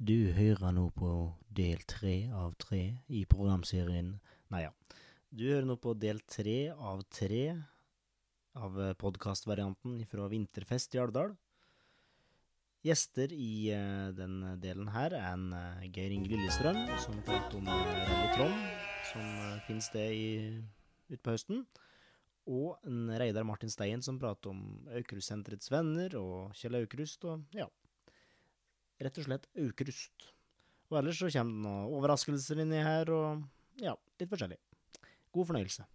Du hører nå på del tre av tre i programserien Nei ja. Du hører nå på del tre av tre av podkastvarianten fra Vinterfest i Alvdal. Gjester i eh, den delen her er en eh, Geir Inge Lillestrøm, som prater om eh, Rally Trond, som finnes i- utpå høsten. Og en Reidar Martin Stein, som prater om Aukrustsenterets venner og Kjell Aukrust, og ja, rett og slett Aukrust. Og ellers så kommer det noen overraskelser inni her, og ja, litt forskjellig. God fornøyelse.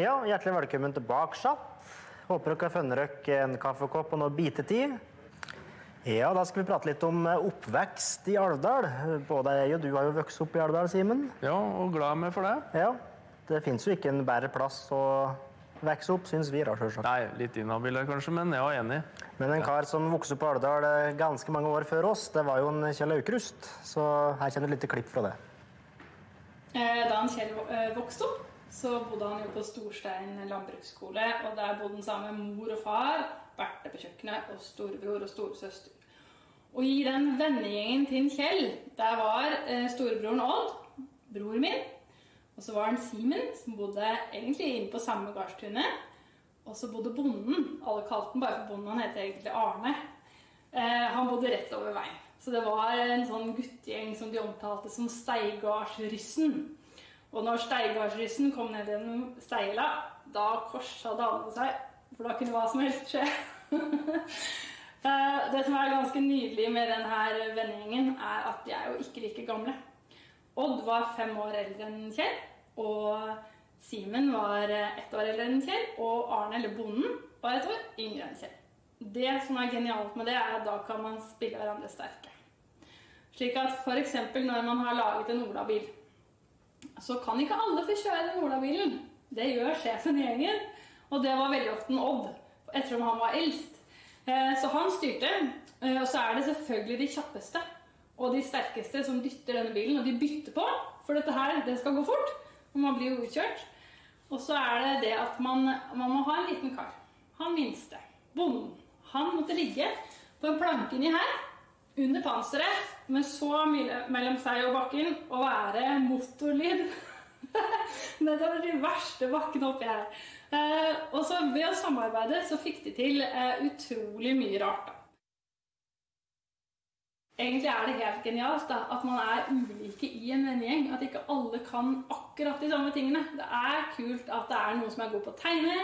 Ja, hjertelig velkommen tilbake, Sjapp. Håper dere har funnet dere en kaffekopp og noe bitetid. Ja, da skal vi prate litt om eh, oppvekst i Alvdal. Både jeg og du har jo vokst opp i Alvdal, Simen. Ja, og glad med for det. Ja, det fins jo ikke en bedre plass å vokse opp, syns vi rart sjølsagt. Nei, litt inhabil kanskje, men jeg er enig. Men en kar som vokste opp i Alvdal eh, ganske mange år før oss, det var jo en Kjell Aukrust. Så her kommer et lite klipp fra det. Eh, Da han Kjell eh, vokste opp, så bodde han jo på Storstein landbruksskole. Og der bodde han sammen med mor og far, Berthe på kjøkkenet og storebror og storesøster. Og i den vennegjengen til Kjell, der var storebroren Odd, bror min. Og så var han Simen, som bodde egentlig inne på samme gardstunet. Og så bodde bonden. Alle kalte han bare for bonden, han heter egentlig Arne. Eh, han bodde rett over veien. Så det var en sånn guttegjeng som de omtalte som Steigardsryssen. Og når Steigardsryssen kom ned gjennom steila, da korsa damene seg. For da kunne hva som helst skje. Eh, det som er ganske nydelig med denne vennegjengen, er at de er jo ikke like gamle. Odd var fem år eldre enn Kjell, og Simen var ett år eldre enn Kjell, og Arne, eller bonden, var et år yngre enn Kjell. Det som er genialt med det, er at da kan man spille hverandre sterke. Slik at f.eks. når man har laget en olabil, så kan ikke alle få kjøre den olabilen. Det gjør sjefen i gjengen, og det var veldig ofte en Odd, ettersom han var eldst. Eh, Så han styrte, eh, og så er det selvfølgelig de kjappeste og de sterkeste som dytter denne bilen, og de bytter på, for dette her, det skal gå fort, og man blir jo utkjørt. Og så er det det at man, man må ha en liten kar. Han minste, bonden, han måtte ligge på en planke inni her, under panseret, med så mye mellom seg og bakken, og være motorlyd. er de verste bakkene oppi her. Eh, og så ved å samarbeide så fikk de til eh, utrolig mye rart. da. Egentlig er det helt genialt da, at man er ulike i en vennegjeng. At ikke alle kan akkurat de samme tingene. Det er kult at det er noen som er god på å tegne.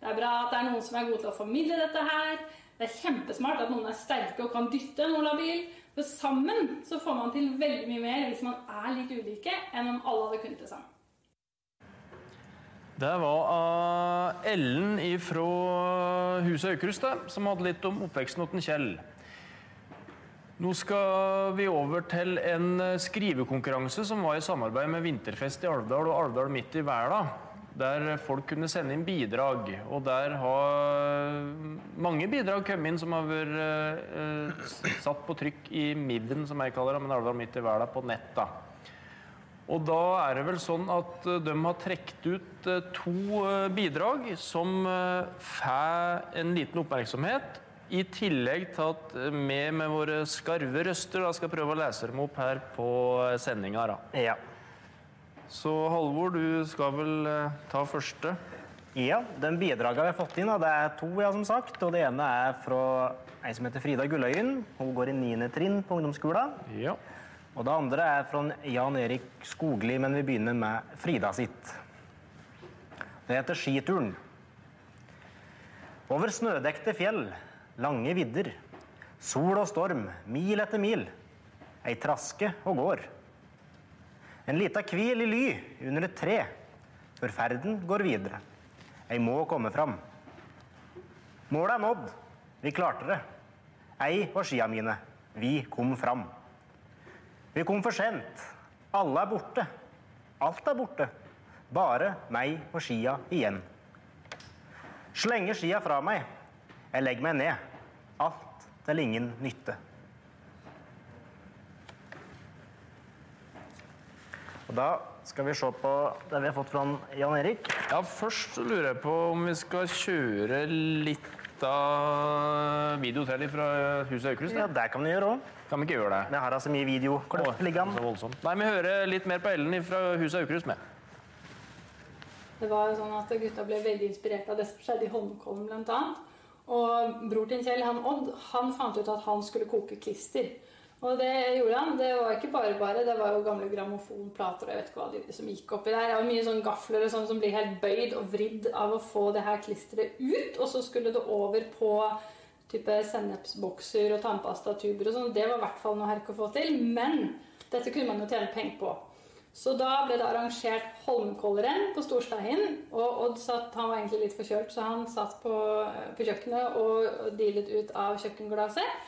Det er bra at det er noen som er god til å formidle dette her. Det er kjempesmart at noen er sterke og kan dytte en olabil. For sammen så får man til veldig mye mer hvis man er litt ulike, enn om alle hadde kunnet det sammen. Det var Ellen fra Huset Aukrust som hadde litt om oppveksten til Kjell. Nå skal vi over til en eh, skrivekonkurranse som var i samarbeid med Vinterfest i Alvdal og Alvdal midt i verda. Der folk kunne sende inn bidrag, og der har mange bidrag kommet inn som har vært eh, satt på trykk i MIV-en, som jeg kaller det, men Alvdal midt i verda, på nett. da. Og da er det vel sånn at eh, de har trukket ut eh, to eh, bidrag som eh, får en liten oppmerksomhet. I tillegg til at eh, vi med våre skarve røster da skal prøve å lese dem opp her på eh, sendinga. Ja. Så Halvor, du skal vel eh, ta første? Ja, den bidragene vi har fått inn, da, det er to, ja, som sagt. Og det ene er fra ei som heter Frida Gulløyen. Hun går i 9. trinn på ungdomsskolen. Ja. Og det andre er fra Jan Erik Skogli, men vi begynner med Frida sitt. Det heter Skituren. Over snødekte fjell, lange vidder, sol og storm, mil etter mil. Ei traske og går. En lita hvil i ly under et tre, før ferden går videre. Ei må komme fram. Målet er nådd. Vi klarte det. Ei og skia mine. Vi kom fram. Vi kom for sent. Alle er borte. Alt er borte. Bare meg og skia igjen. Slenger skia fra meg. Jeg legger meg ned. Alt til ingen nytte. Og da skal vi se på det vi har fått fra Jan Erik. Ja, Først lurer jeg på om vi skal kjøre litt av video til fra huset Aukrust? Ja, det kan vi gjøre òg. Kan vi ikke gjøre det? Vi har altså mye videoklipp liggende. så. Nei, vi hører litt mer på Ellen fra huset Aukrust med. Det var jo sånn at gutta ble veldig inspirert av det som skjedde i Holmenkollen bl.a. Og bror til Kjell, han Odd, han fant ut at han skulle koke klister. Og det gjorde han. Det var ikke bare bare. Det var jo gamle grammofonplater og jeg vet ikke hva de som gikk oppi der. Og mye sånn gafler og sånn som blir helt bøyd og vridd av å få det her klisteret ut. Og så skulle det over på type sennepsbokser og tannpastatuber og sånn. Det var i hvert fall noe herk å få til. Men dette kunne man jo tjene penger på. Så da ble det arrangert Holmenkollrenn på Storstein. Og Odd satt, han var egentlig litt forkjølt, så han satt på, på kjøkkenet og dealet ut av kjøkkenglasset.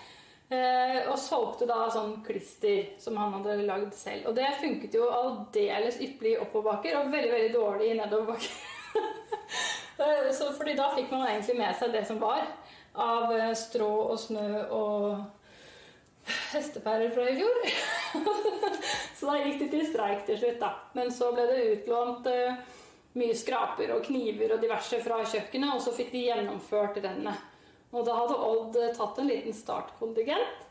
Eh, og solgte da sånn klister som han hadde lagd selv. Og det funket jo aldeles ypperlig i oppoverbakker og veldig veldig dårlig i nedoverbakker. Eh, fordi da fikk man egentlig med seg det som var av eh, strå og snø og hestepærer fra i fjor. så da gikk de til streik til slutt, da. Men så ble det utlånt uh, mye skraper og kniver og diverse fra kjøkkenet, og så fikk de gjennomført rennet. Og da hadde Odd eh, tatt en liten startkontingent.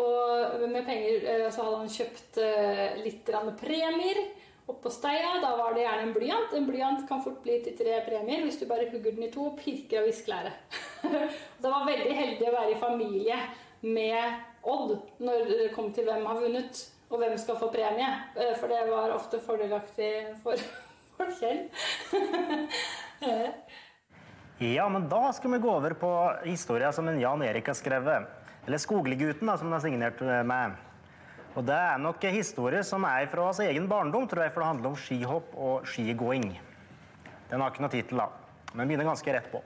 Og med penger uh, så hadde han kjøpt uh, litt premier oppå steia. Da var det gjerne en blyant. En blyant kan fort bli til tre premier hvis du bare hugger den i to og pirker av viskelæret. det var veldig heldig å være i familie med Odd når det kom til hvem har vunnet, og hvem skal få premie. For det var ofte fordelaktig for, for Kjell. Ja, men da skal vi gå over på historien som en Jan Erik har skrevet. Eller Skogliggutten, da, som han har signert med. Og det er nok historier som er fra hans egen barndom, tror jeg, for det handler om skihopp og skigåing. Den har ikke noe tittel, da, men begynner ganske rett på.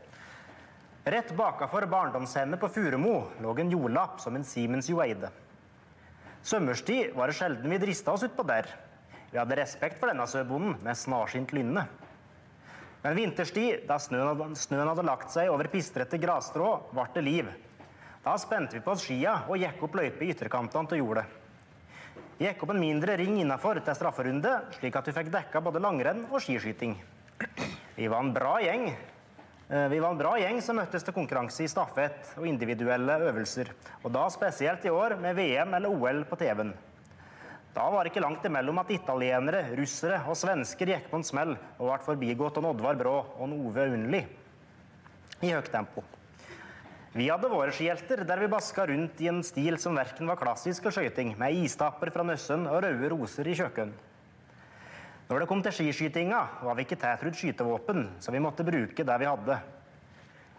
Rett bakafor barndomshjemmet på Furumo lå en jordlapp som en Siemens jo eide. Sommerstid var det sjelden vi drista oss utpå der. Vi hadde respekt for denne søbonden med snarsynt lynne. Men vinterstid, da snøen hadde, snøen hadde lagt seg over pistrete grasstrå, ble det liv. Da spente vi på oss skia og gikk opp løype i ytterkantene til jordet. Gikk opp en mindre ring innafor til strafferunde, slik at vi fikk dekka både langrenn og skiskyting. Vi var en bra gjeng. Eh, Vi var en bra gjeng som møttes til konkurranse i stafett og individuelle øvelser. Og da spesielt i år med VM eller OL på TV-en. Da var det ikke langt imellom at italienere, russere og svensker gikk på en smell og ble forbigått av Oddvar Brå og Ove Unnli i høyt tempo. Vi hadde våre skihjelter der vi baska rundt i en stil som verken var klassisk og skøyting, med istapper fra nøssen og røde roser i kjøkken. Når det kom til skiskytinga, var vi ikke tiltrudd skytevåpen, så vi måtte bruke det vi hadde.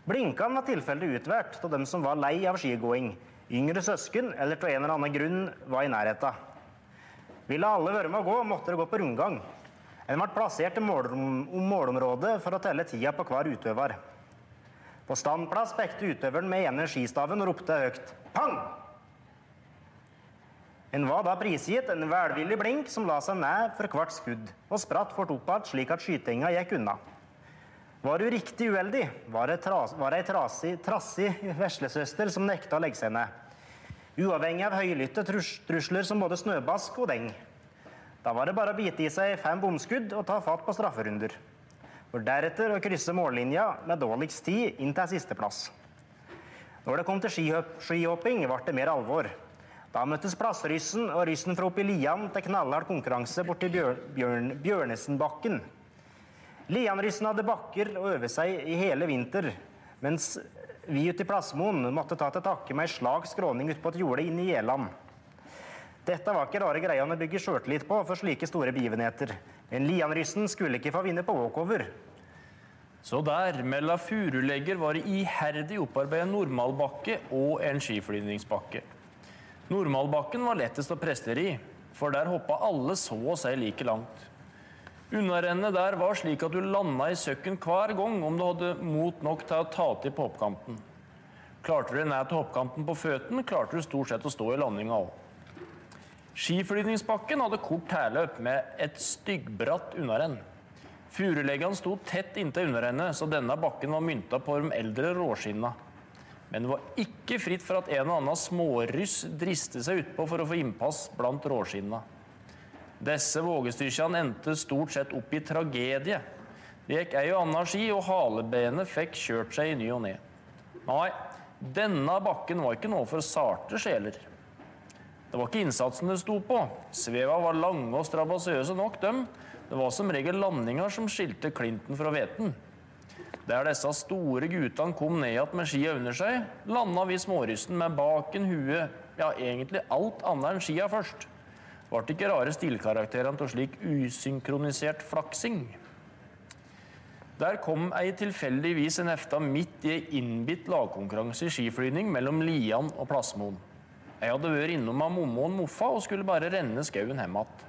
Blinkene var tilfeldig utvalgt av dem som var lei av skigåing, yngre søsken eller av en eller annen grunn var i nærheten. Ville alle være med å gå, måtte det gå på rundgang. En ble plassert i målom målområdet for å telle tida på hver utøver. På standplass pekte utøveren med ene skistaven og ropte høyt 'pang'. En var da prisgitt en velvillig blink som la seg ned for hvert skudd, og spratt fort opp igjen slik at skytinga gikk unna. Var du riktig uheldig, var ei trasig, trassig veslesøster som nekta å legge seg ned. Uavhengig av høylytte trus trusler som både snøbask og deng. Da var det bare å bite i seg fem bomskudd og ta fatt på strafferunder. For deretter å krysse mållinja med dårligst tid inn til sisteplass. Når det kom til skihopp, skihopping, ble det mer alvor. Da møttes plassryssen og ryssen fra oppi Lian til knallhard konkurranse borti Bjør, Bjørn, Bjørnesenbakken. Lianryssen hadde bakker å øve seg i hele vinter, mens vi ute i Plassmoen måtte ta til takke med ei slag skråning utpå et jorde inne i Gjeland. Dette var ikke rare greiene å bygge sjøltillit på for slike store begivenheter. Men Lianryssen skulle ikke få vinne på walkover. Så der, mellom furulegger, var det iherdig opparbeidet normalbakke og en skiflyvningsbakke. Normalbakken var lettest å prestere i, for der hoppa alle så å si like langt. Unnarennet der var slik at du landa i søkken hver gang om du hadde mot nok til å ta til på hoppkanten. Klarte du deg ned til hoppkanten på føttene, klarte du stort sett å stå i landinga òg. Skiflyvningsbakken hadde kort tærløp med et styggbratt unnarenn. Furuleggene sto tett inntil unnarennet, så denne bakken var mynta på de eldre råskinna. Men det var ikke fritt for at en og annen småryss dristet seg utpå for å få innpass blant råskinna. Disse vågestyrkjene endte stort sett opp i tragedie. Det gikk ei og anna ski, og halebenet fikk kjørt seg i ny og ne. Nei, denne bakken var ikke noe for sarte sjeler. Det var ikke innsatsen det sto på. Sveva var lange og strabasiøse nok, dem. Det var som regel landinga som skilte klinten fra hveten. Der disse store guttene kom ned igjen med skia under seg, landa vi smårysten med baken, huet, ja, egentlig alt annet enn skia først. Ble ikke rare stilkarakterene av slik usynkronisert flaksing. Der kom ei tilfeldigvis en efta midt i ei innbitt lagkonkurranse i skiflyvning mellom Lian og Plassmoen. Jeg hadde vært innom av Mommo og Moffa og skulle bare renne skauen hjem igjen.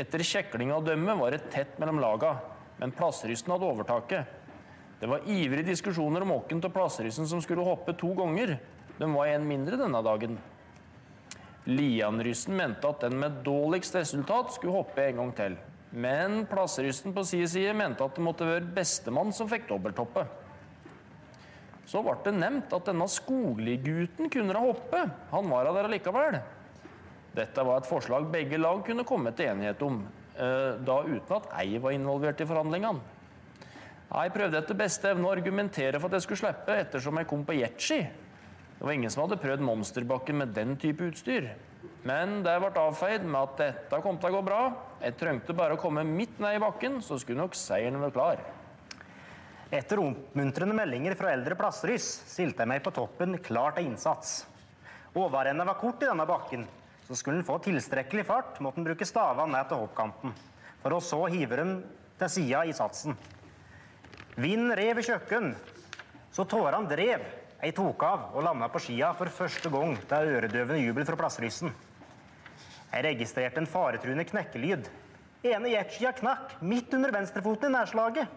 Etter kjeklinga å dømme var det tett mellom laga, men Plassrysten hadde overtaket. Det var ivrige diskusjoner om åkken til Plassryssen som skulle hoppe to ganger. De var en mindre denne dagen. Lianrysten mente at den med dårligst resultat skulle hoppe en gang til. Men Plassryssen på sin side mente at det måtte være bestemann som fikk dobbelthoppe. Så ble det nevnt at denne Skogli-gutten kunne hoppe. Han var der allikevel. Dette var et forslag begge lag kunne komme til enighet om, eh, da uten at ei var involvert i forhandlingene. Jeg prøvde etter beste evne å argumentere for at jeg skulle slippe, ettersom jeg kom på jetski. Det var ingen som hadde prøvd monsterbakken med den type utstyr. Men det ble avfeid med at dette kom til å gå bra. Jeg trengte bare å komme midt ned i bakken, så skulle nok seieren være klar. Etter oppmuntrende meldinger fra eldre plassryss stilte jeg meg på toppen klar til innsats. Overrennet var kort i denne bakken, så skulle en få tilstrekkelig fart, måtte en bruke stavene ned til hoppkanten, for å så hive dem til sida i satsen. Vind rev i kjøkken, så tårene drev. Jeg tok av og landa på skia for første gang til øredøvende jubel fra Plassryssen. Jeg registrerte en faretruende knekkelyd. Ene jetskia knakk midt under venstrefoten i nærslaget.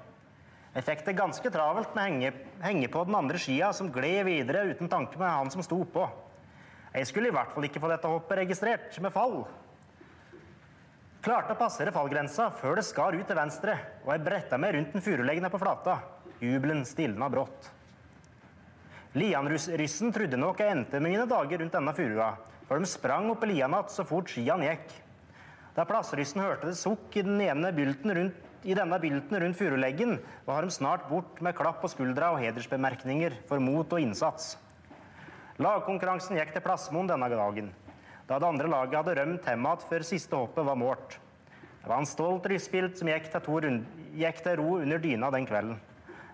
Jeg fikk det ganske travelt med å henge, henge på den andre skia, som gled videre uten tanke med han som sto på. Jeg skulle i hvert fall ikke få dette hoppet registrert med fall. Klarte å passere fallgrensa før det skar ut til venstre, og jeg bretta meg rundt den furulegg nede på flata. Jubelen stilna brått. Lianryssen trodde nok jeg endte mine dager rundt denne furua, for de sprang opp i lian igjen så fort skiene gikk. Da plassryssen hørte det sukk i, den ene bylten rundt, i denne bylten rundt furuleggen, var de snart bort med klapp på skuldra og hedersbemerkninger for mot og innsats. Lagkonkurransen gikk til Plassmoen denne dagen, da det andre laget hadde rømt igjen før siste hoppet var målt. Det var en stolt rysspilt som gikk til, gikk til ro under dyna den kvelden.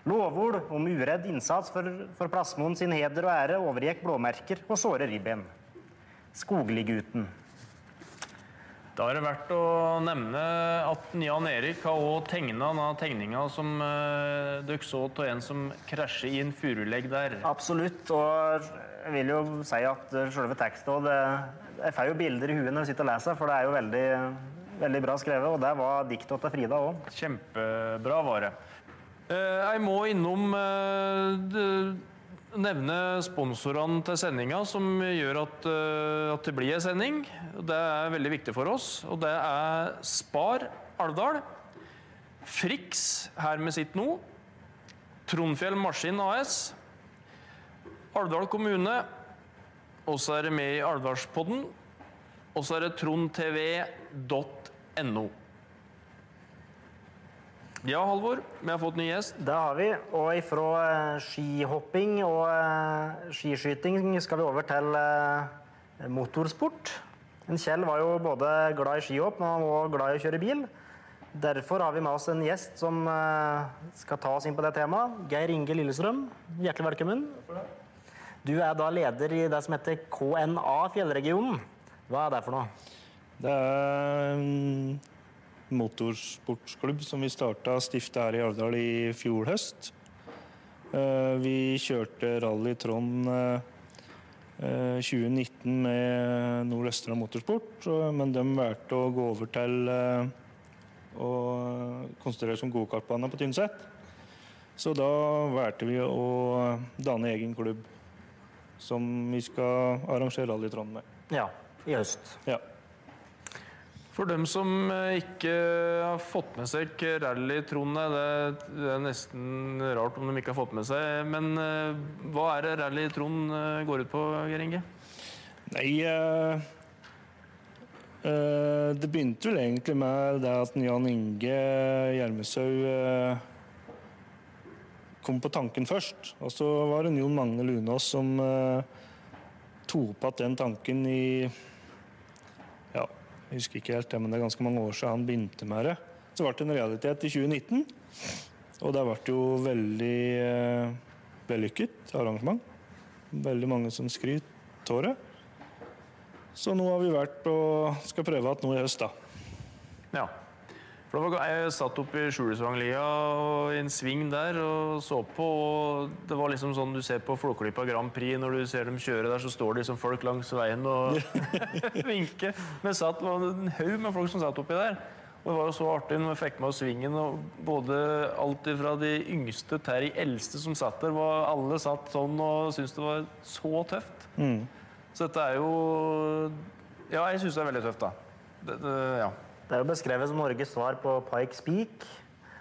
Lovord om uredd innsats for, for Plassmoen sin heder og ære overgikk blåmerker og såre ribben. Skogli-gutten. Da er det verdt å nevne at Jan Erik har også tegna tegninga som eh, dere så av en som krasjer i en furulegg der. Absolutt. Og jeg vil jo si at selve teksten Jeg får jo bilder i huet når jeg sitter og leser, for det er jo veldig, veldig bra skrevet. Og det var diktet til Frida òg. Kjempebra var det. Eh, jeg må innom eh, nevne sponsorene til sendinga som gjør at, uh, at det blir en sending. Det er veldig viktig for oss. Og det er Spar Alvdal, Frix her med sitt nå, Trondfjell Maskin AS, Alvdal kommune, og så er det med i Alvdalspodden, og så er det trondtv.no. Ja, Halvor, vi har fått ny gjest. Det har vi. Og ifra eh, skihopping og eh, skiskyting skal vi over til eh, motorsport. En Kjell var jo både glad i skihopp, men han var glad i å kjøre bil. Derfor har vi med oss en gjest som skal ta oss inn på det temaet. Geir Inge Lillestrøm, hjertelig velkommen. Du er da leder i det som heter KNA Fjellregionen. Hva er det for noe? Det er en motorsportsklubb som vi starta stifta her i Alvdal i fjor høst. Eh, Vi kjørte Rally Trond eh, eh, 2019 med Nord-Østerdal Motorsport, men de valgte å gå over til eh, å konsentrere seg om gokartbane på Tynset. Så da valgte vi å danne egen klubb som vi skal arrangere Rally Trond med. Ja, i høst. Ja. For dem som eh, ikke har fått med seg rally, Trond, det, det er nesten rart om de ikke har fått med seg. Men eh, hva er det rally Trond eh, går ut på, Geir Inge? Nei uh, uh, Det begynte vel egentlig med det at Jan Inge Gjermeshaug uh, kom på tanken først. Og så var det Jon Magne Lunås som tok opp igjen den tanken i jeg husker ikke helt det, men det er ganske mange år siden han begynte med det. Så ble det en realitet i 2019. Og det ble jo veldig eh, vellykket arrangement. Veldig mange som skryter av det. Så nå har vi vært og skal prøve igjen nå i høst, da. Ja. For var, jeg satt oppe i Skjulesvanglia i en sving der og så på. og Det var liksom sånn du ser på Flåklypa Grand Prix. Når du ser dem kjøre der, så står det liksom folk langs veien og vinker. Men satt det var en haug med folk som satt oppi der. Og det var jo så artig når vi fikk med oss svingen. og Både alt fra de yngste til de eldste som satt der, var alle satt sånn og syntes det var så tøft. Så dette er jo Ja, jeg syns det er veldig tøft, da. Det, det, ja. Det er jo beskrevet som Norges svar på Pikes Peak.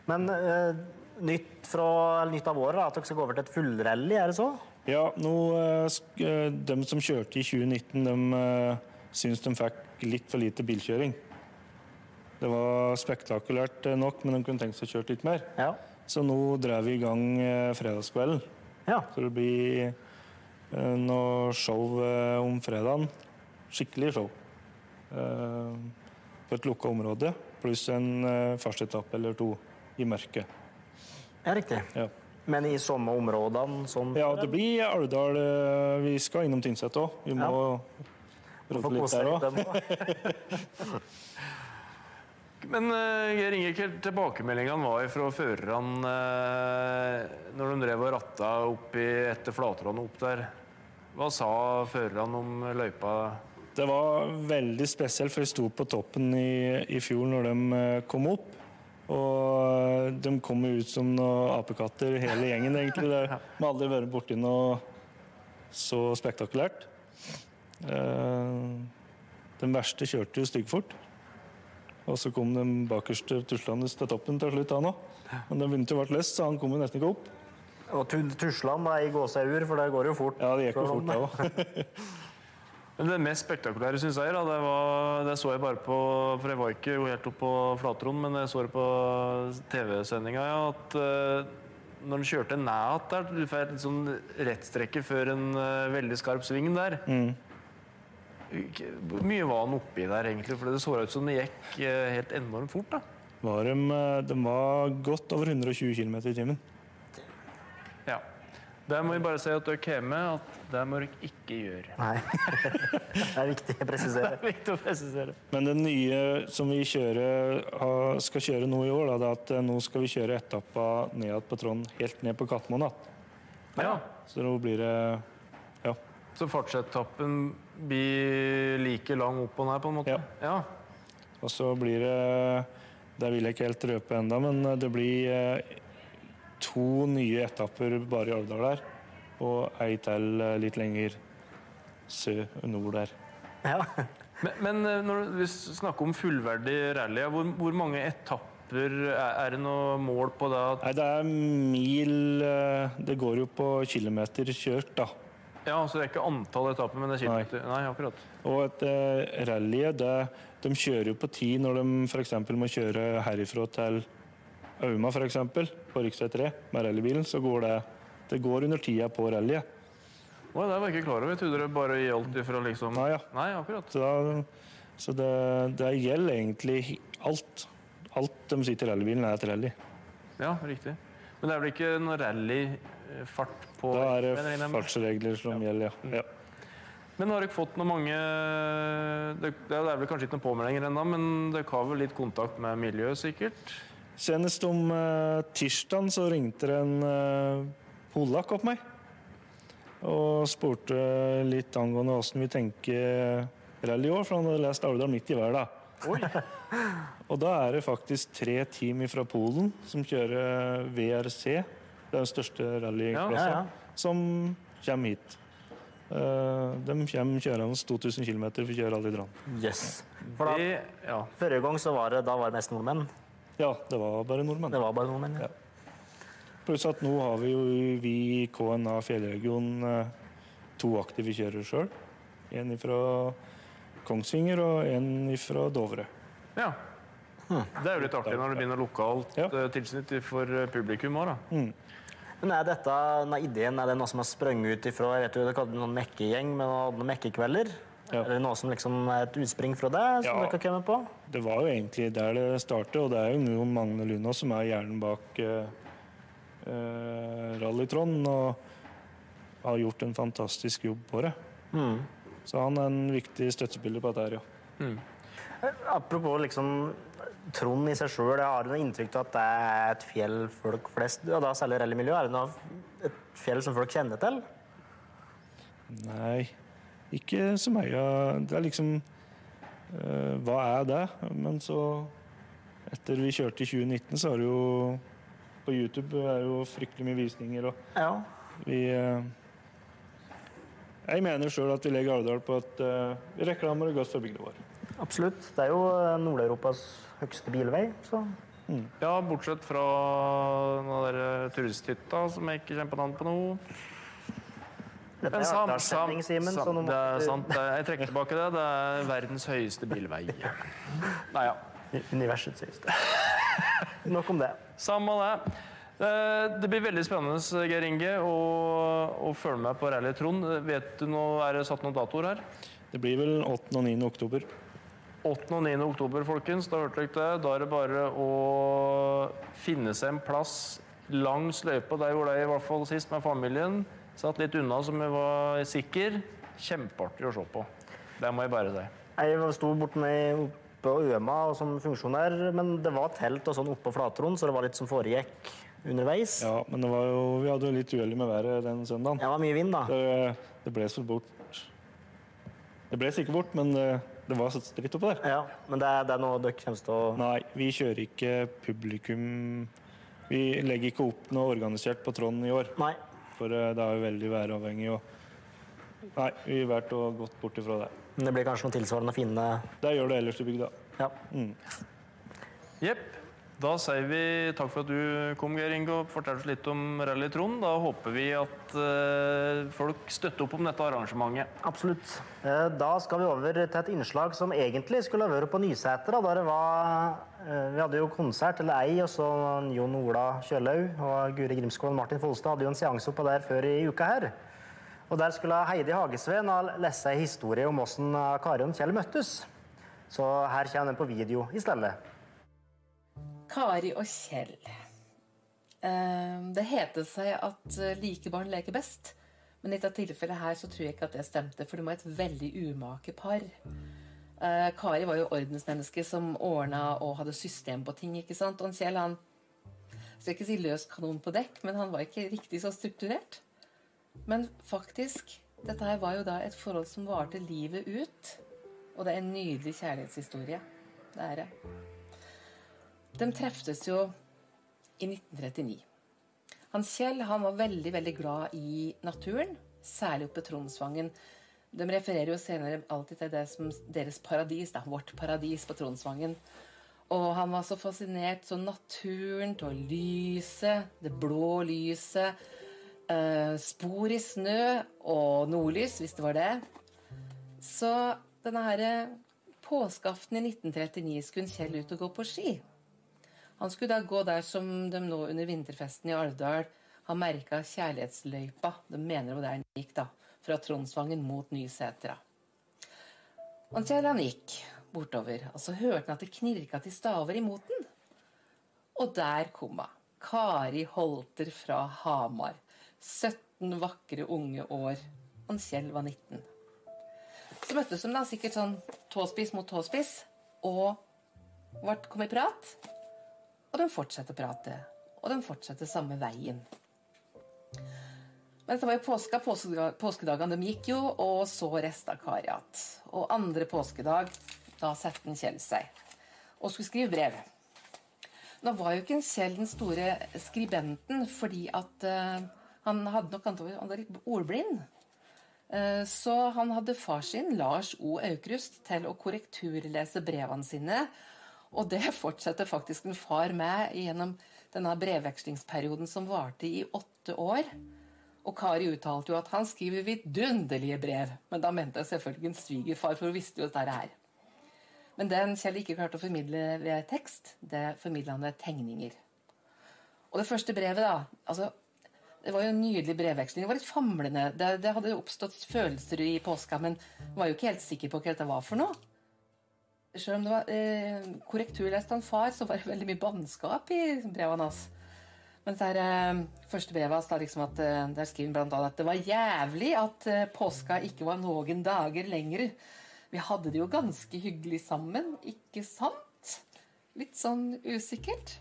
Men eh, nytt, fra, nytt av året, da, at dere skal gå over til et fullrally, er det så? Ja, nå, eh, eh, de som kjørte i 2019, de eh, syns de fikk litt for lite bilkjøring. Det var spektakulært eh, nok, men de kunne tenkt seg å kjøre litt mer. Ja. Så nå drar vi i gang fredagskvelden. ja. Så det blir noe show om fredagen. Skikkelig show. På et lukka område, pluss en første fartsetappe eller to i mørket. ja riktig. Ja. Men i samme områdene som Ja, det blir Alvdal. eh, Vi skal innom Tynset òg. Vi må ja. rote litt der òg. Men uh, Geir Inge, hva tilbakemeldingene var fra førerne eh, når de drev og ratta opp i, etter Flatråden opp der? Hva sa førerne om løypa? Det var veldig spesielt, for jeg sto på toppen i, i fjor når de eh, kom opp. Og de kom ut som noen apekatter, hele gjengen, egentlig. De har aldri vært borti noe så spektakulært. Eh, Den verste kjørte jo styggfort. Og så kom den bakerste tuslende til toppen til slutt, han òg. Men den begynte å bli løst, så han kom jo nesten ikke opp. Og tu- Tusland er i gåsehud, for det går jo fort. Ja, det gikk jo Sånn. fort, det òg. Men det mest spektakulære synes jeg, da, det, var, det så jeg bare på For jeg var ikke helt oppe på Flatråden, men jeg så det på TV-sendinga. Ja, at uh, når han kjørte ned der, du får et sånn rettstrekke før en uh, veldig skarp sving der Hvor mye var han oppi der, egentlig? For det så ut som det gikk uh, helt enormt fort. da. Var de, de var godt over 120 km i timen. Der må vi bare si at dere kjemme, at det må dere ikke gjøre. Nei. det er viktig å presisere. Det er viktig å presisere. Men det nye som vi kjører, skal kjøre nå i år, da, det er at eh, nå skal vi kjøre etappa ned på Trond, helt ned på Katmoen. Ja. Så nå blir det Ja. Så fartsetappen blir like lang opp og ned, på en måte? Ja. ja. Og så blir det Det vil jeg ikke helt røpe ennå, men det blir eh, to nye etapper bare i Alvdal der. Og ei til eh, litt lenger sør nord der. Ja. Men, men eh, når vi snakker om fullverdig rally, hvor, hvor mange etapper er, det noe mål på det? Nei, det er mil eh, Det går jo på kilometer kjørt, da. Ja, så det er ikke antall etapper, men det er kilometer? Nei, akkurat. Og et rally, det, de kjører jo på tid når de f.eks. må kjøre herifra til Auma, eksempel, på rv. 3 med rallybilen. Så går det Det går under tida på rallyet. Å, det var jeg ikke klar over. Jeg trodde det bare gjaldt ifra liksom Nei, ja. Nei, akkurat. Så, så det, det gjelder egentlig alt. Alt de sier til rallybilen, er et rally. Ja, riktig. Men det er vel ikke noe rallyfart på Da er det fartsregler som gjelder, ja. ja. Men har dere fått noe mange Det, det er vel kanskje ikke noen påmeldinger ennå, men dere har vel litt kontakt med miljøet, sikkert? Senest om uh, tirsdagen så ringte det en uh, polakk opp meg. Og spurte litt angående åssen vi tenker rally i år, for han hadde lest Alvdal midt i verden. da. og da er det faktisk tre team fra Polen som kjører VRC, det er den største rallyklassa, Ja, ja. som kommer hit. Uh, de kommer kjørende 2000 km for å kjøre rallydran. Yes. For da, Det, ja. forrige gang så var det, da var det mest nordmenn. Ja, det var bare nordmenn. Det var bare nordmenn. Ja. Ja. Pluss at nå har vi jo vi i KNA Fjellregion eh, to aktive kjørere sjøl. En fra Kongsvinger og en fra Dovre. ja. Det er jo litt artig når det begynner lokalt Ja. eh, tilsnitt for eh, publikum òg, da. Men Men er dette, denne ideen er det noe som har sprunget ut ifra jeg vet jo, det noen mekkegjeng med noen mekkekvelder? Ja. Er det noe som liksom er et utspring fra det? som Ja. dere har kommet på? Det var jo egentlig der det startet, og det er jo nå Magne Luna som er hjernen bak uh, Rally-Trond, og har gjort en fantastisk jobb på det. Mm. Så han er en viktig støttespiller på dette her, ja. Apropos liksom Trond i seg sjøl, jeg har noe inntrykk av at det er et fjell folk flest og da særlig rallymiljø, er det noe, et fjell som folk kjenner til? Nei, ikke så mye. Det er liksom eh, Hva er det? Men så Etter vi kjørte i 2019, så er det jo På YouTube er det jo fryktelig mye visninger, og Ja. vi eh, Jeg mener sjøl at vi legger Alvdal på at uh, vi reklamer godt for bygda vår. Absolutt. Det er jo eh, Nord-Europas høyeste bilvei, så Ja, bortsett fra den der eh, turisthytta som jeg ikke kjenner på navnet på nå. Dette er sam, sam, Simen, sam, det er sant. Jeg trekker tilbake det. Det er verdens høyeste bilvei. Nei ja. Universets høyeste. Nok om det. Samme det. Eh, Det blir veldig spennende, Geir Inge, å, å følge med på Rally Trond. Vet du nå, Er det satt noen datoer her? Det blir vel 8. og 9. oktober. 8. og 9. oktober, folkens. Da hørte dere det. Da er det bare å finne seg en plass langs løypa. Der gjorde jeg i hvert fall sist med familien. Satt litt unna som jeg var sikker. Kjempeartig å se på. Det må jeg bare si. Jeg sto borte med oppe på Øma og som funksjonær, men det var telt og sånn oppe på Flatron, så det var litt som foregikk underveis. Ja, men det var jo, vi hadde jo litt uhell med været den søndagen. Det var mye vind, da. Det, det ble så bort Det ble sikkert bort, men det, det var stritt oppå der. Ja, men det er, det er noe dere kommer til å Nei, vi kjører ikke publikum Vi legger ikke opp noe organisert på Trond i år. Nei. For eh, det er jo veldig væravhengig. Og nei, vi har vært og gått bort ifra det. Men det blir kanskje noe tilsvarende å finne Det gjør det ellers i bygda. Ja. Jepp. Da sier vi takk for at du kom, Geir Inge, og fortalte oss litt om Rally Trond. Da håper vi at eh, folk støtter opp om dette arrangementet. Absolutt. Eh, Da skal vi over til et innslag som egentlig skulle ha vært på Nyseter. da, det var eh, Vi hadde jo konsert, eller ei, og så Jon Ola Kjølaug og Guri Grimskål og Martin Folstad hadde jo en seanse oppå der før i uka her. Og der skulle Heidi Hagesveen ha lese ei historie om åssen Kari og Kjell møttes. Så her kommer den på video i stedet. Kari og Kjell. Eh, Det heter seg at eh, like barn leker best. Men i dette tilfellet her så tror jeg ikke at det stemte, for de var et veldig umake par. Eh, Kari var jo ordensmenneske som ordna og hadde system på ting. ikke sant? Og Kjell han skal ikke si løs kanon på dekk, men han var ikke riktig så strukturert. Men faktisk, dette her var jo da et forhold som varte livet ut. Og det er en nydelig kjærlighetshistorie. Det er det. De treftes jo i 1939. Han Kjell han var veldig veldig glad i naturen, særlig oppe Tronsvangen. De refererer jo senere alltid til det som deres paradis, da, vårt paradis på Tronsvangen. Og han var så fascinert av naturen, av lyset, det blå lyset, eh, spor i snø og nordlys, hvis det var det. Så denne her påskeaften i 1939 skulle Kjell ut og gå på ski. Han skulle da gå der som de nå under vinterfesten i Alvdal har merka kjærlighetsløypa. De mener der den gikk, da. Fra Tronsvangen mot Nysetra. Og Kjell han gikk bortover, og så hørte han at det knirka til staver imot den. Og der kom hun. Kari Holter fra Hamar. 17 vakre unge år. Og Kjell var 19. Så møttes de da sikkert sånn tåspiss mot tåspiss, og kom i prat. Og de fortsetter å prate. Og de fortsetter samme veien. Men dette var jo påska. Påskedagene de gikk jo, og så resta Kari igjen. Og andre påskedag, da satte Kjell seg og skulle skrive brev. Nå var jo ikke Kjell den store skribenten, fordi at uh, han hadde nok antageligvis han var litt ordblind. Eh, Så han hadde far sin, Lars O. Aukrust, til å korrekturlese brevene sine. Og det fortsetter faktisk en far med gjennom denne brevvekslingsperioden som varte i åtte år. Og Kari uttalte jo at han skriver vidunderlige brev. Men da mente jeg selvfølgelig en svigerfar, for hun visste jo dette her. Men den Kjell ikke klarte å formidle ved tekst, det formidla han ved tegninger. Og det første brevet, da altså, det var jo en nydelig brevveksling. Det var litt famlende. Det, det hadde jo oppstått følelser i påska, men var jo ikke helt sikker på hva dette var for noe. Selv om det var eh, korrekturlest av en far, så var det veldig mye bannskap i brevene hans. Men det eh, første brevet hans, liksom at, eh, der skriver han annet at det var jævlig at eh, påska ikke var noen dager lenger. Vi hadde det jo ganske hyggelig sammen, ikke sant? Litt sånn usikkert.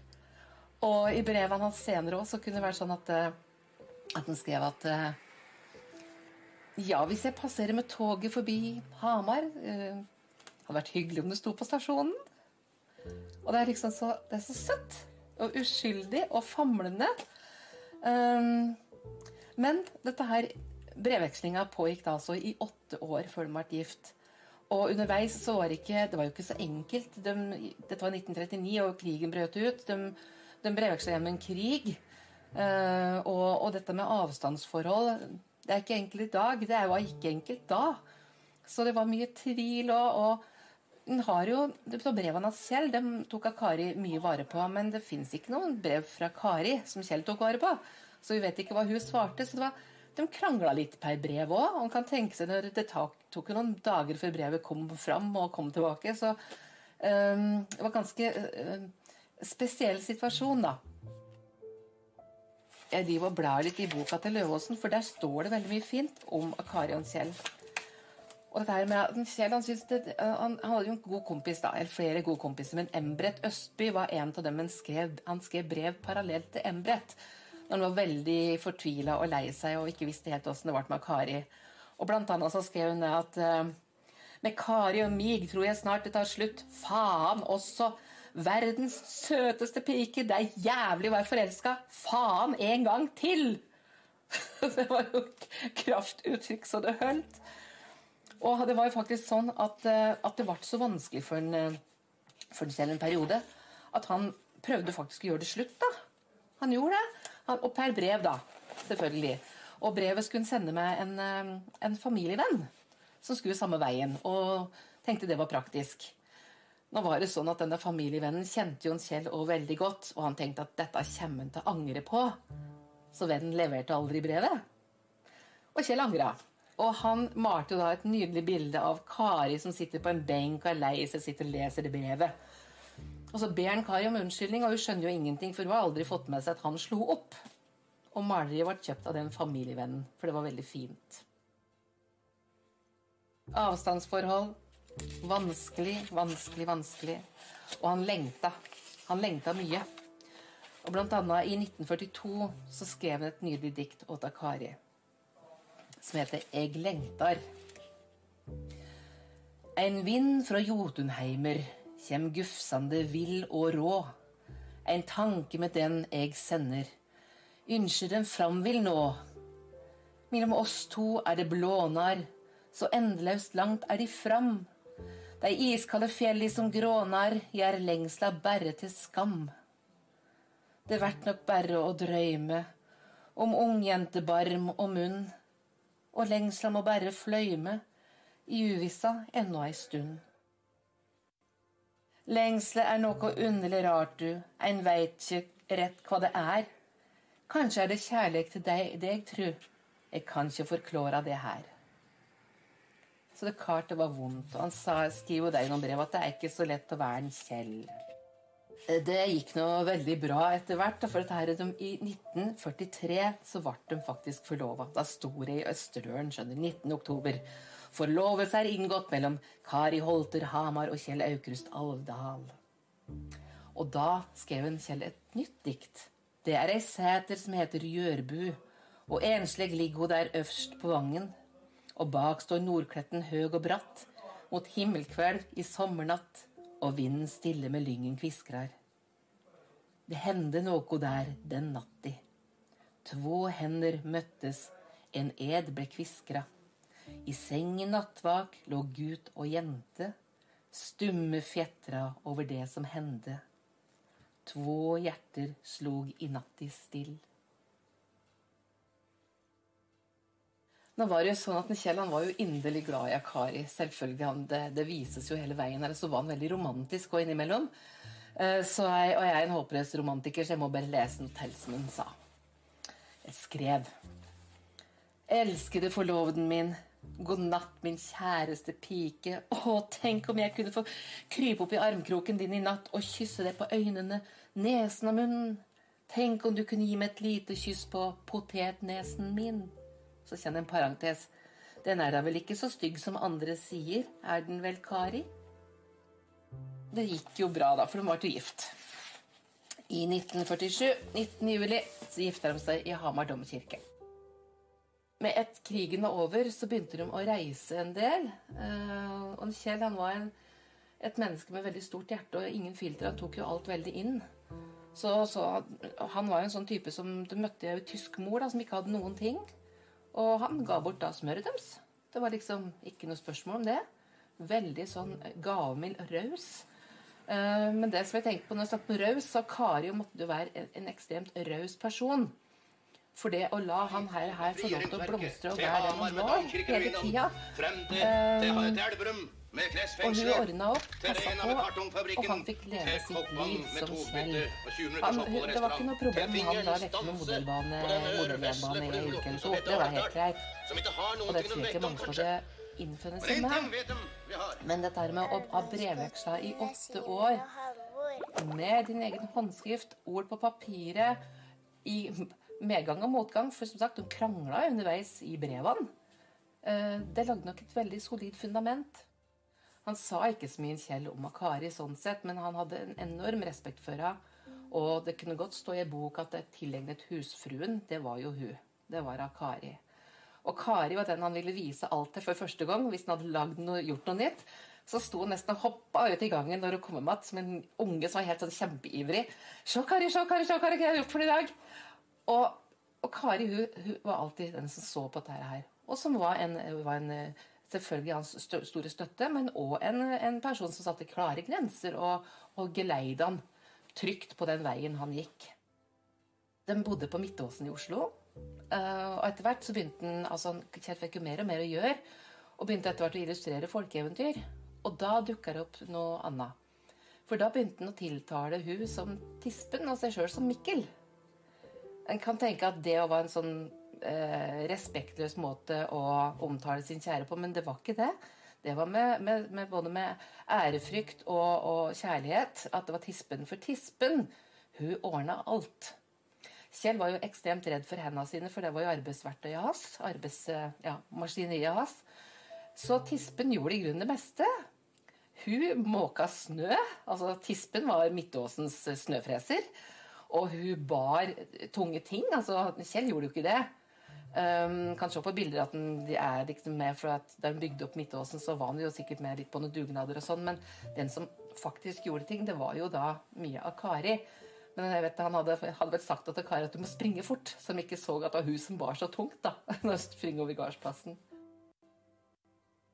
Og i brevene hans senere òg kunne det være sånn at, eh, at han skrev at eh, Ja, hvis jeg passerer med toget forbi Hamar eh, hadde vært hyggelig om du sto på stasjonen. Og det er liksom så, det er så søtt og uskyldig og famlende. Um, men dette her brevvekslinga pågikk da altså i åtte år før de ble gift. Og underveis så var det ikke Det var jo ikke så enkelt. De, dette var 1939, og krigen brøt ut. De, de brevveksla gjennom en krig. Uh, og, og, dette med avstandsforhold Det er ikke enkelt i dag. Det var ikke enkelt da. Så det var mye tvil og, og hun har jo, Brevene hans selv dem tok av Kari mye vare på, men det fins ikke noen brev fra Kari som Kjell tok vare på. Så vi vet ikke hva hun svarte. så det var, De krangla litt per brev òg. Man kan tenke seg når det tok noen dager før brevet kom fram og kom tilbake. Så um, det var en ganske uh, spesiell situasjon, da. Jeg driver og blar litt i boka til Løvåsen, for der står det veldig mye fint om Kari og Kjell. Og dette her med at han, det, han, han, hadde jo en god kompis, da, eller flere gode kompiser, men Embret Østby var en av dem han skrev, han skrev brev parallelt til Embret. Når han var veldig fortvila og lei seg og ikke visste helt åssen det ble med Kari. Og blant annet så skrev hun at uh, med Kari og mig tror jeg snart det tar slutt. Faen også! Verdens søteste pike! Det er jævlig å være forelska! Faen en gang til! det var jo kraftuttrykk så det holdt. Og det var jo faktisk sånn at, eh, at det ble så vanskelig for en, eh, for en selv en periode at han prøvde faktisk å gjøre det slutt. da. Han gjorde det. Han, og per brev, da. Selvfølgelig. Og brevet skulle han sende med en, eh, en familievenn som skulle samme veien. Og tenkte det var praktisk. Nå var det sånn at Denne familievennen kjente jo Kjell også veldig godt, og han tenkte at dette kommer han til å angre på. Så vennen leverte aldri brevet. Og Kjell angra. Og han malte da et nydelig bilde av Kari som sitter på en benk og er lei seg, sitter og leser det brevet. Og så ber han Kari om unnskyldning, og hun skjønner jo ingenting, for hun har aldri fått med seg at han slo opp. Og maleriet ble kjøpt av den familievennen, for det var veldig fint. Avstandsforhold. Vanskelig, vanskelig, vanskelig. Og han lengta. Han lengta mye. Og blant annet i 1942 så skrev han et nydelig dikt åt Kari som heter Eg lengtar. Ein vind fra Jotunheimer kjem gufsande vill og rå. Ein tanke med den eg sender, ynskjer den fram vil nå. Mellom oss to er det blånar, så endeløst langt er de fram. Dei iskalde fjelli som grånar, gjer lengsla berre til skam. Det vert nok berre å drøyme om ungjentebarm og munn og lengsla må bare fløyme i uvissa ennå ei stund. Lengsle er noe underlig rart, du, ein veit ikke rett hva det er. Kanskje er det kjærlighet til deg, det jeg tror. Jeg kan ikke forklare det her. Så det klart det var vondt, og han sa, skriver jo deg noen brev at det er ikke så lett å være en Kjell. Det gikk nå veldig bra etter hvert. For her, I 1943 så ble de faktisk forlova. Da sto det i Østerdølen, skjønner 19. oktober. Forlovelse er inngått mellom Kari Holter Hamar og Kjell Aukrust Alvdal. Og da skrev en Kjell et nytt dikt. Det er ei sæter som heter Gjørbu, og enslig ligger hun der øverst på vangen. Og bak står Nordkletten høg og bratt, mot himmelkveld i sommernatt og vinden stille med lyngen kviskrar. Det hendte noe der den natti. Två hender møttes, en ed ble kviskra. I sengen nattvak lå gut og jente, stumme fjetra over det som hendte. Två hjerter slog i natti still. Nå var det jo sånn at Kjell han var jo inderlig glad i Akari. Selvfølgelig, han, det, det, vises jo hele veien. Eller så var han veldig romantisk og innimellom. Uh, så jeg, og jeg er en håpløs romantiker, så jeg må bare lese noe til som hun sa. Jeg skrev. Elskede forloveden min. God natt, min kjæreste pike. Å, tenk om jeg kunne få krype opp i armkroken din i natt og kysse deg på øynene, nesen og munnen. Tenk om du kunne gi meg et lite kyss på potetnesen min. Så kjenn en parentes. Den er da vel ikke så stygg som andre sier, er den vel, Kari? Det gikk jo bra, da, for de var til gift. I 1947, 19. juli, så gifta de seg i Hamar domkirke. Med ett krigen var over, så begynte de å reise en del. Uh, og Kjell han var en, et menneske med veldig stort hjerte og ingen filter. Han tok jo alt veldig inn. Så, så Han var jo en sånn type som Du møtte jo tysk mor da, som ikke hadde noen ting. Og han ga bort da smøret deres. Det var liksom ikke noe spørsmål om det. Veldig sånn gavmild raus. Uh, men det som jeg tenkte på når jeg snakket om raus, så Kari måtte jo være en, ekstremt raus person. For det å la han her, her få lov til å blomstre og være den han var hele tida um, Og hun ordna opp, passa på, og han fikk leve sitt liv som Kjell. Han, det var ikke noe problem med han da lekte med modellbane, i uken to. Det var helt greit. Og det tror jeg ikke mange skulle innfunne seg med. Men dette her med å ha brevveksla i åtte år, med din egen håndskrift, ord på papiret i medgang og motgang, for som sagt, de krangla underveis i brevene. Eh, det lagde nok et veldig solid fundament. Han sa ikke så mye Kjell om Akari sånn sett, men han hadde en enorm respekt for henne. Og det kunne godt stå i bok at det tilegnet husfruen, det var jo hun. Det var Akari. Og Kari var den han ville vise alt til for første gang hvis han hadde noe, gjort noe nytt. Så sto hun nesten og hoppa ut i gangen når hun kom med mat, som en unge som var helt sånn kjempeivrig. 'Se, Kari, se, Kari, se, Kari, hva har jeg gjort for i dag?' Og, og Kari hun, hun, var alltid den som så på dette her. Og som var en, var en selvfølgelig hans store støtte, men òg en, en, person som satte klare grenser og, og geleida han trygt på den veien han gikk. De bodde på Midtåsen i Oslo. Eh, og etter hvert så begynte han altså Han fikk jo mer og mer å gjøre, og begynte etter hvert å illustrere folkeeventyr. Og da dukka det opp noe annet. For da begynte han å tiltale hun som Tispen og seg sjøl som Mikkel. En kan tenke at det var en sånn eh, respektløs måte å omtale sin kjære på, men det var ikke det. Det var med, med, med både med ærefrykt og, og, kjærlighet at det var tispen. For tispen, hun ordna alt. Kjell var jo ekstremt redd for hendene sine, for det var jo arbeidsverktøyet hans. Arbeidsmaskineriet ja, hans. Så tispen gjorde i grunnen det meste. Hun måka snø. Altså tispen var Midtåsens snøfreser. Og hun bar tunge ting. altså Kjell gjorde jo ikke det. Um, kan se på bilder at de er liksom med for at Da hun bygde opp Midtåsen, så var hun jo sikkert med litt på noen dugnader og sånn, men den som faktisk gjorde ting, det var jo da mye av Kari. Men jeg vet, han hadde, hadde vel sagt til Kari at du må springe fort, som ikke så at det var hun som bar så tungt da, når hun springer over gardsplassen.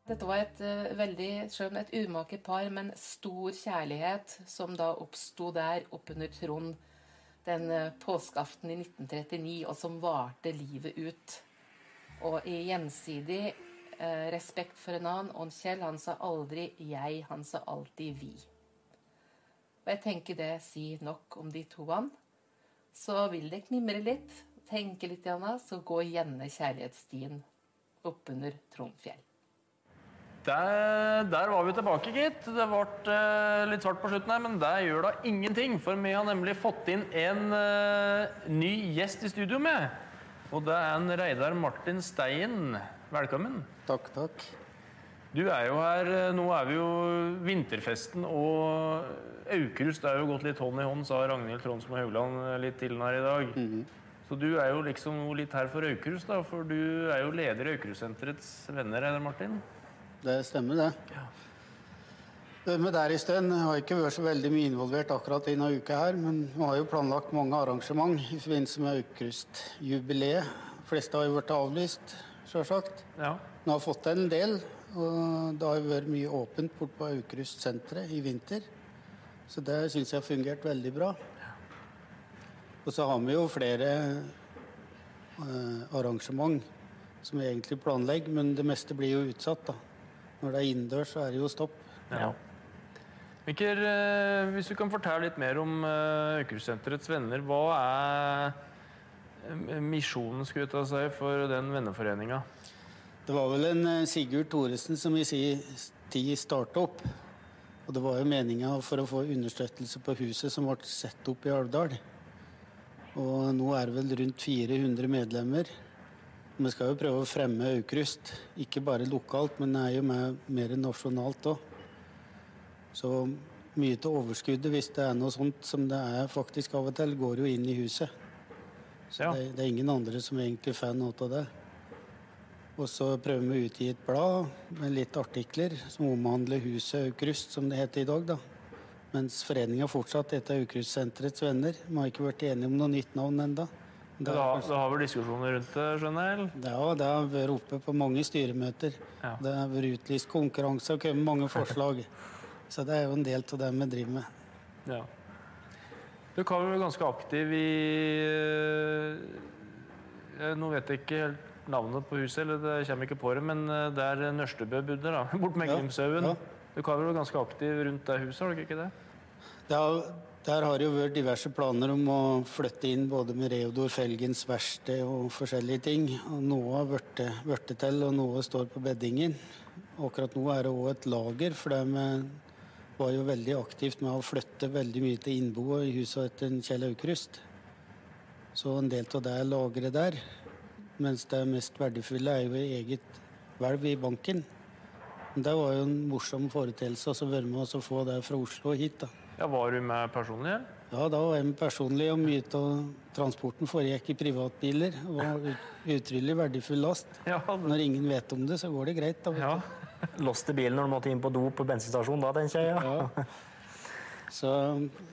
Dette var et uh, veldig, om et umake par, men stor kjærlighet som da oppsto der oppunder Trond den eh, påskeaften i 1939, og som varte livet ut. Og i gjensidig eh, respekt for en annen. Og Kjell han sa aldri 'jeg', han sa alltid 'vi'. Og jeg tenker det sier nok om de to han. Så vil det knimre litt, tenke litt, Janna, så gå gjerne kjærlighetsstien oppunder Trondfjell. Der, der, var vi tilbake, gitt. Det ble uh, litt svart på slutten her, men det gjør da ingenting. For vi har nemlig fått inn en uh, ny gjest i studio med. Og det er en Reidar Martin Stein. Velkommen. Takk, takk. Du er jo her eh, Nå er vi jo Vinterfesten og Aukrust er jo gått litt hånd i hånd, sa Ragnhild Tronsmo Haugland litt tidligere i dag. Mm -hmm. Så du er jo liksom litt her for Aukrust, da, for du er jo leder i Aukrustsenterets venner, Reidar Martin? Det stemmer, det. Ja. Med der i stund har ikke vært så veldig mye involvert akkurat i denne uka her, men vi har jo planlagt mange arrangement i forbindelse med Aukrust-jubileet. De fleste har jo blitt avlyst, sjølsagt. Ja. Vi har fått til en del, og det har jo vært mye åpent bort på Aukrust-senteret i vinter. Så det syns jeg har fungert veldig bra. Og så har vi jo flere eh, arrangement som vi egentlig planlegger, men det meste blir jo utsatt, da. Når det er innendørs, så er det jo stopp. Ja. Mikker, eh, hvis du kan fortelle litt mer om uh, Aukrustsenterets venner. Hva er eh, misjonen skulle ta seg for den venneforeninga? Det var vel en eh, Sigurd Thoresen som i sin tid starta opp. Og det var jo meninga for å få understøttelse på huset som ble satt opp i Alvdal. Og nå er det vel rundt 400 medlemmer. Vi skal jo prøve å fremme Aukrust, ikke bare lokalt, men det er jo mer nasjonalt òg. Så mye av overskuddet, hvis det er noe sånt som det er faktisk av og til, går jo inn i huset. Så Ja. det, det er ingen andre som egentlig får noe av det. Og så prøver vi å utgi et blad med litt artikler som omhandler huset Aukrust, som det heter i dag. da. Mens foreninga fortsatt heter Aukrustsenterets venner. Vi har ikke blitt enige om noe nytt navn ennå. Du har, du har vel diskusjoner rundt det, skjønner jeg? Ja, det har vært oppe på mange styremøter. Ja. Det har vært utlyst konkurranse og kommet mange forslag. Så det er jo en del av det vi driver med. Ja. Du kan være ganske aktiv i eh, Nå vet jeg ikke helt navnet på huset, eller det kommer ikke på det, men der det er Nørstebø bodde, da. Bort med Ja, Grimshaugen. ja. Du kan vel være ganske aktiv rundt det huset, har du ikke det? Det har, der har det jo vært diverse planer om å flytte inn både med Reodor Felgens verksted og forskjellige ting. Og noe har blitt til, og noe står på beddingen. Akkurat nå er det òg et lager, for det var jo veldig aktivt med å flytte veldig mye til innboet i huset etter Kjell Aukrust. Så en del av det er lagret der. Mens det mest verdifulle er jo eget hvelv i banken. Det var jo en morsom foreteelse å være med oss få det fra Oslo hit. da. Ja, Var du med personlig? Ja, da var jeg med personlig, og mye av transporten foregikk i privatbiler. Det var ut- utrolig verdifull last. Ja, det, Når ingen vet om det, så går det greit. da. ja. Låste bilen når du måtte inn på do på bensinstasjonen, da, tenker jeg. Ja. Ja. Så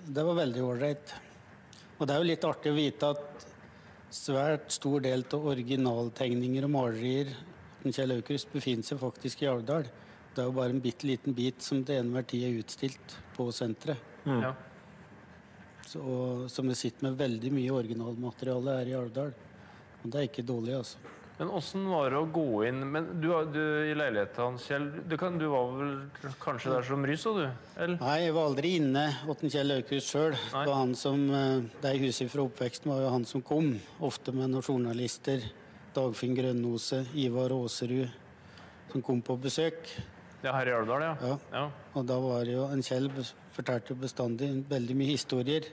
det var veldig ålreit. Og det er jo litt artig å vite at svært stor del av originaltegninger og malerier til Kjell Aukrust befinner seg faktisk i Alvdal. Det er jo bare en bitte liten bit som til enhver tid er utstilt på senteret. Ja. Så, som vi sitter med veldig mye originalmateriale her i Alvdal. Og det er ikke dårlig, altså. Men åssen var det å gå inn Men du, du i leiligheten hans, Kjell, du, kan, du var vel kanskje der som Rysa du? Eller? Nei, jeg var aldri inne hos Kjell Aukrust sjøl. Det var han som eh, Det huset fra oppveksten var jo han som kom. Ofte med noen journalister. Dagfinn Grønnose, Ivar Aaserud, som kom på besøk. Ja, her i Alvdal, ja. Ja. ja. Og da var jo en Kjell fortalte bestandig veldig mye historier.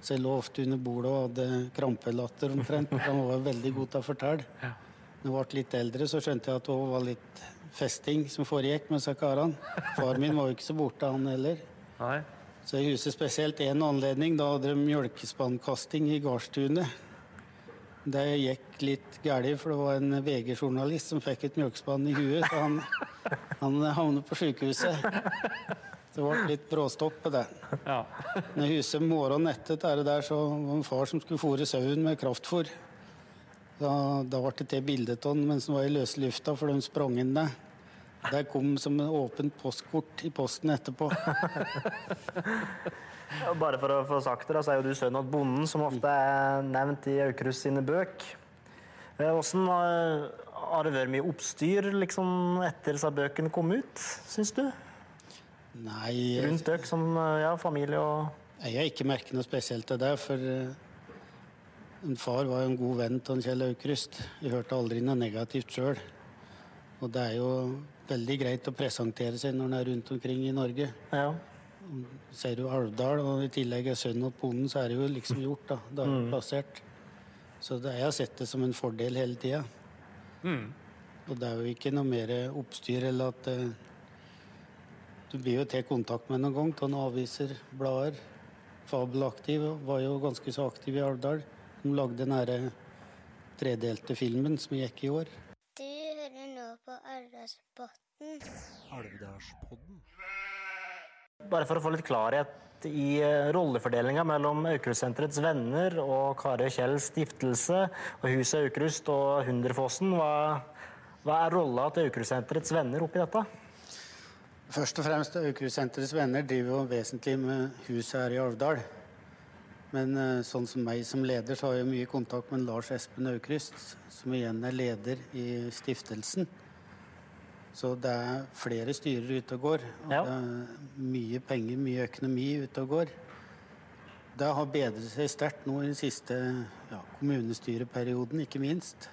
Så jeg lå ofte under bordet og hadde krampelatter omtrent. Han var veldig god til å fortelle. Ja. Når jeg ble litt eldre, så skjønte jeg at det var litt festing som foregikk med disse karene. Far min var jo ikke så borte, han heller. Nei. Så jeg husker spesielt én anledning. Da hadde de mjølkespannkasting i gardstunet. Det gikk litt galt, for det var en VG-journalist som fikk et mjølkespann i huet. Så han, han havnet på sykehuset. Det ble litt bråstopp på det. Ja. Når jeg husker morgenen etter det der, så var det en far som skulle fôre sauen med kraftfôr. Da, da ble det til bilde av han mens han var i løslufta, for de sprang inn det. Det kom som en åpent postkort i posten etterpå. Bare for å få sagt det, så er jo du sønn av bonden, som ofte er nevnt i Aukrust sine bøk. Eh, Hvordan har, det vært mye oppstyr liksom, etter at bøkene kom ut, syns du? Nei, Rundt dere som ja, familie og Jeg har ikke merket noe spesielt til det, for eh, en far var jo en god venn av Kjell Aukrust. Jeg hørte aldri noe negativt sjøl. Og det er jo veldig greit å presentere seg når en er rundt omkring i Norge. Ja. Ser du Alvdal, og i tillegg er sønnen til bonden, så er det jo liksom gjort, da. Det er det plassert. Så det, jeg har sett det som en fordel hele tida. Mm. Og det er jo ikke noe mer oppstyr eller at uh, Du blir jo til kontakt med noen gang av noen aviser, blader. Fabelaktiv var jo ganske så aktiv i Alvdal. De lagde den herre tredelte filmen som gikk i år. Du hører nå på Alvdalspodden. Alvdalspodden. Bare for å få litt klarhet i eh, rollefordelinga mellom Aukrustsenterets venner og Kari og Kjells stiftelse og Huset Aukrust og Hunderfossen, hva, hva er rolla til Aukrustsenterets venner oppi dette? Først og fremst Aukrustsenterets venner driver jo vesentlig med huset her i Alvdal. Men eh, sånn som meg som leder, så har jeg mye kontakt med Lars Espen Aukrust, som igjen er leder i stiftelsen. Så det er flere styrer ute og går. Og Ja. det er mye penger, mye økonomi ute og går. Det har bedret seg sterkt nå i den siste ja, kommunestyreperioden, ikke minst.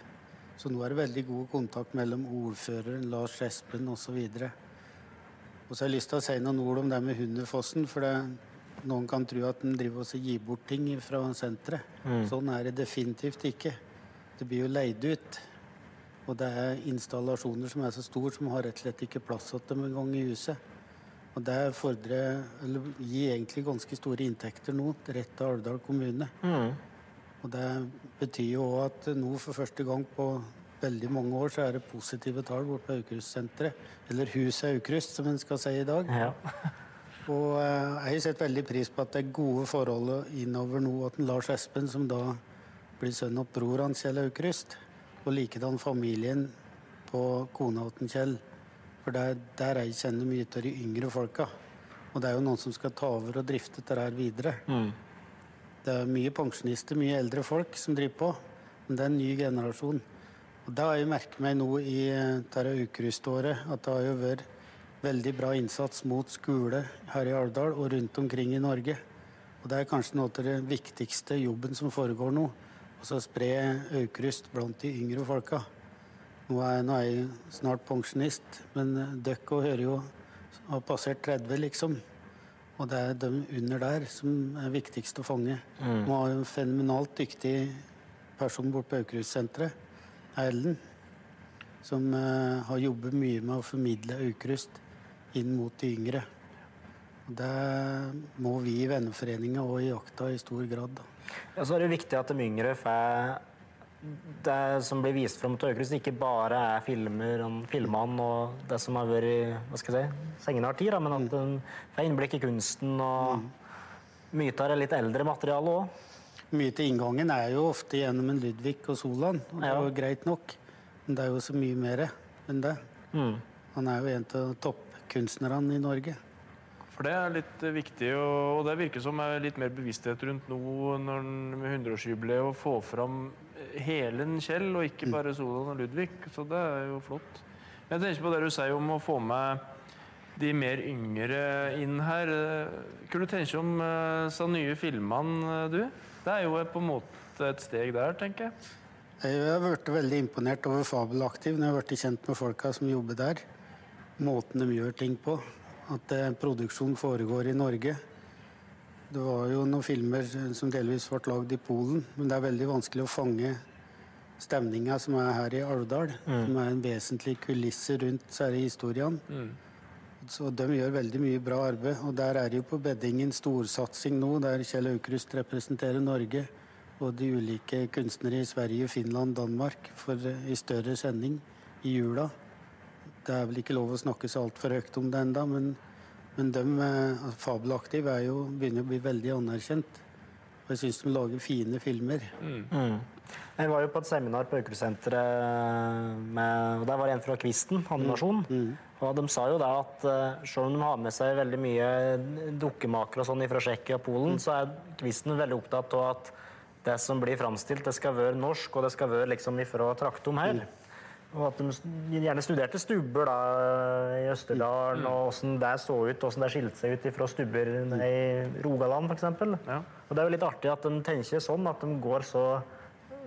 Så nå er det veldig god kontakt mellom ordføreren, Lars Espen osv. Og så har jeg lyst til å si noen ord om det med Hunderfossen. For det, noen kan tro at en driver og gir bort ting fra senteret. Sånn er det definitivt ikke. Det blir jo leid ut. Og det er installasjoner som er så store som har rett og slett ikke plass til dem engang i huset. Og det fordrer, eller gir egentlig ganske store inntekter nå, rett til Alvdal kommune. Og det betyr jo òg at nå for første gang på veldig mange år så er det positive tall borte på Aukrustsenteret. Eller Huset Aukrust, som en skal si i dag. Ja. Og eh, jeg har sett veldig pris på at det er gode forhold innover nå. At en Lars Espen, som da blir sønn og bror hans Kjell Aukrust, og likedan familien på kona til Kjell. For der, der jeg kjenner mye av de yngre folka. Og det er jo noen som skal ta over og drifte dette her videre. Det er mye pensjonister, mye eldre folk som driver på. Men det er en ny generasjon. Og det har jeg merket meg nå i eh, dette ukryståret, at det har jo vært veldig bra innsats mot skole her i Alvdal og rundt omkring i Norge. Og det er kanskje noe av det viktigste jobben som foregår nå. Altså spre Aukrust blant de yngre folka. Nå er, nå er jeg snart pensjonist, men eh, dere hører jo har passert 30, liksom. Og det er de under der som er viktigst å fange. Man har en fenomenalt dyktig person borte på Aukrustsenteret, Erlend, som uh, har jobbet mye med å formidle Aukrust inn mot de yngre. Og det må vi i venneforeninga og i jakta i stor grad. da. Ja, så er det viktig at de yngre får det som blir vist fram til Aukrust, ikke bare er filmer om filmene og det som har vært hva skal jeg si, senere tid, men at en får innblikk i kunsten og mye av det litt eldre materialet òg. Mye til inngangen er jo ofte gjennom en Ludvig og Solan, og det er jo greit nok. Men det er jo så mye mer enn det. Han er jo en av toppkunstnerne i Norge. For det er litt eh, viktig, og det virker som er litt mer bevissthet rundt nå når med 100-årsjubileet å få fram helen hele Kjell, og ikke bare Solan og Ludvig. Så det er jo flott. Jeg tenker på det du sier om å få med de mer yngre inn her. Kunne du tenke om eh, nye filmene, eh, du? Det er jo eh, på en måte et steg der, tenker jeg. Jeg har blitt veldig imponert over Fabelaktiv når jeg har blitt kjent med folka som jobber der. Måten de gjør ting på. At eh, produksjon foregår i Norge. Det var jo noen filmer som delvis ble lagd i Polen, men det er veldig vanskelig å fange stemninga som er her i Alvdal. Som er en vesentlig kulisse rundt disse historiene. Så de gjør veldig mye bra arbeid. Og der er det jo på beddingen storsatsing nå, der Kjell Aukrust representerer Norge. Og de ulike kunstnere i Sverige, Finland, Danmark for eh, i større sending i jula. Det er vel ikke lov å snakke så altfor høyt om det enda, men, men de eh, Fabelaktiv er jo, begynner å bli veldig anerkjent. Og jeg syns de lager fine filmer. Jeg var jo på et seminar på Aukrustsenteret, og der var det en fra Kvisten, animasjon. Og de sa jo da at eh, selv om de har med seg veldig mye dukkemakere og sånn fra Tsjekkia og Polen, så er Kvisten veldig opptatt av at det som blir framstilt, det skal være norsk, og det skal være liksom ifra Traktum her. Og at de gjerne studerte stubber da, i Østerdalen, og åssen det så ut, åssen det skilte seg ut fra stubber i Rogaland f.eks. Ja. Og det er jo litt artig at de tenker sånn, at de går så,